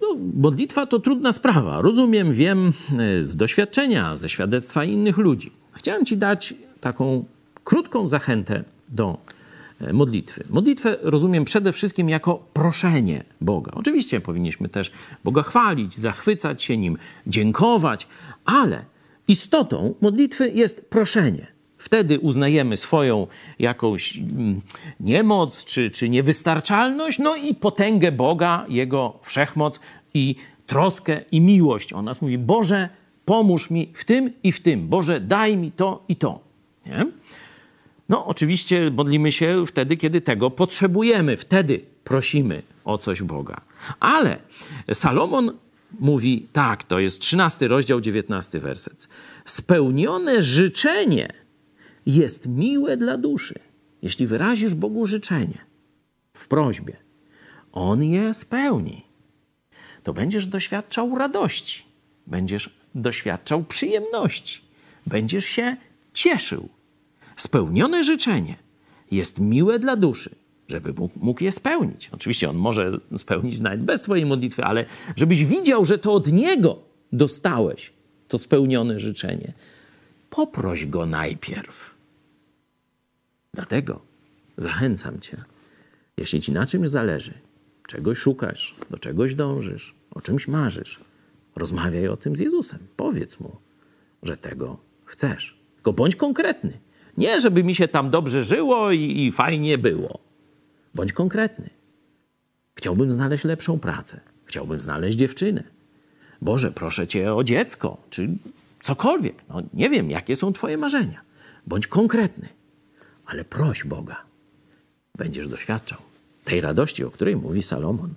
No, modlitwa to trudna sprawa. Rozumiem, wiem e, z doświadczenia, ze świadectwa innych ludzi. Chciałem Ci dać taką krótką zachętę do e, modlitwy. Modlitwę rozumiem przede wszystkim jako proszenie Boga. Oczywiście powinniśmy też Boga chwalić, zachwycać się Nim, dziękować, ale istotą modlitwy jest proszenie. Wtedy uznajemy swoją jakąś mm, niemoc czy, czy niewystarczalność, no i potęgę Boga, Jego wszechmoc i troskę i miłość. On nas mówi: Boże, pomóż mi w tym i w tym. Boże, daj mi to i to. Nie? No, oczywiście modlimy się wtedy, kiedy tego potrzebujemy. Wtedy prosimy o coś Boga. Ale Salomon mówi tak, to jest 13 rozdział, 19 werset. Spełnione życzenie jest miłe dla duszy. Jeśli wyrazisz Bogu życzenie w prośbie, On je spełni. To będziesz doświadczał radości, będziesz doświadczał przyjemności, będziesz się cieszył. Spełnione życzenie jest miłe dla duszy, żeby mógł je spełnić. Oczywiście on może spełnić nawet bez Twojej modlitwy, ale żebyś widział, że to od Niego dostałeś to spełnione życzenie. Poproś Go najpierw. Dlatego zachęcam Cię, jeśli Ci na czymś zależy, czegoś szukasz, do czegoś dążysz, o czymś marzysz, rozmawiaj o tym z Jezusem. Powiedz Mu, że tego chcesz. Tylko bądź konkretny. Nie, żeby mi się tam dobrze żyło i, i fajnie było. Bądź konkretny. Chciałbym znaleźć lepszą pracę. Chciałbym znaleźć dziewczynę. Boże, proszę Cię o dziecko, czy cokolwiek. No, nie wiem, jakie są Twoje marzenia. Bądź konkretny ale proś Boga. Będziesz doświadczał tej radości, o której mówi Salomon.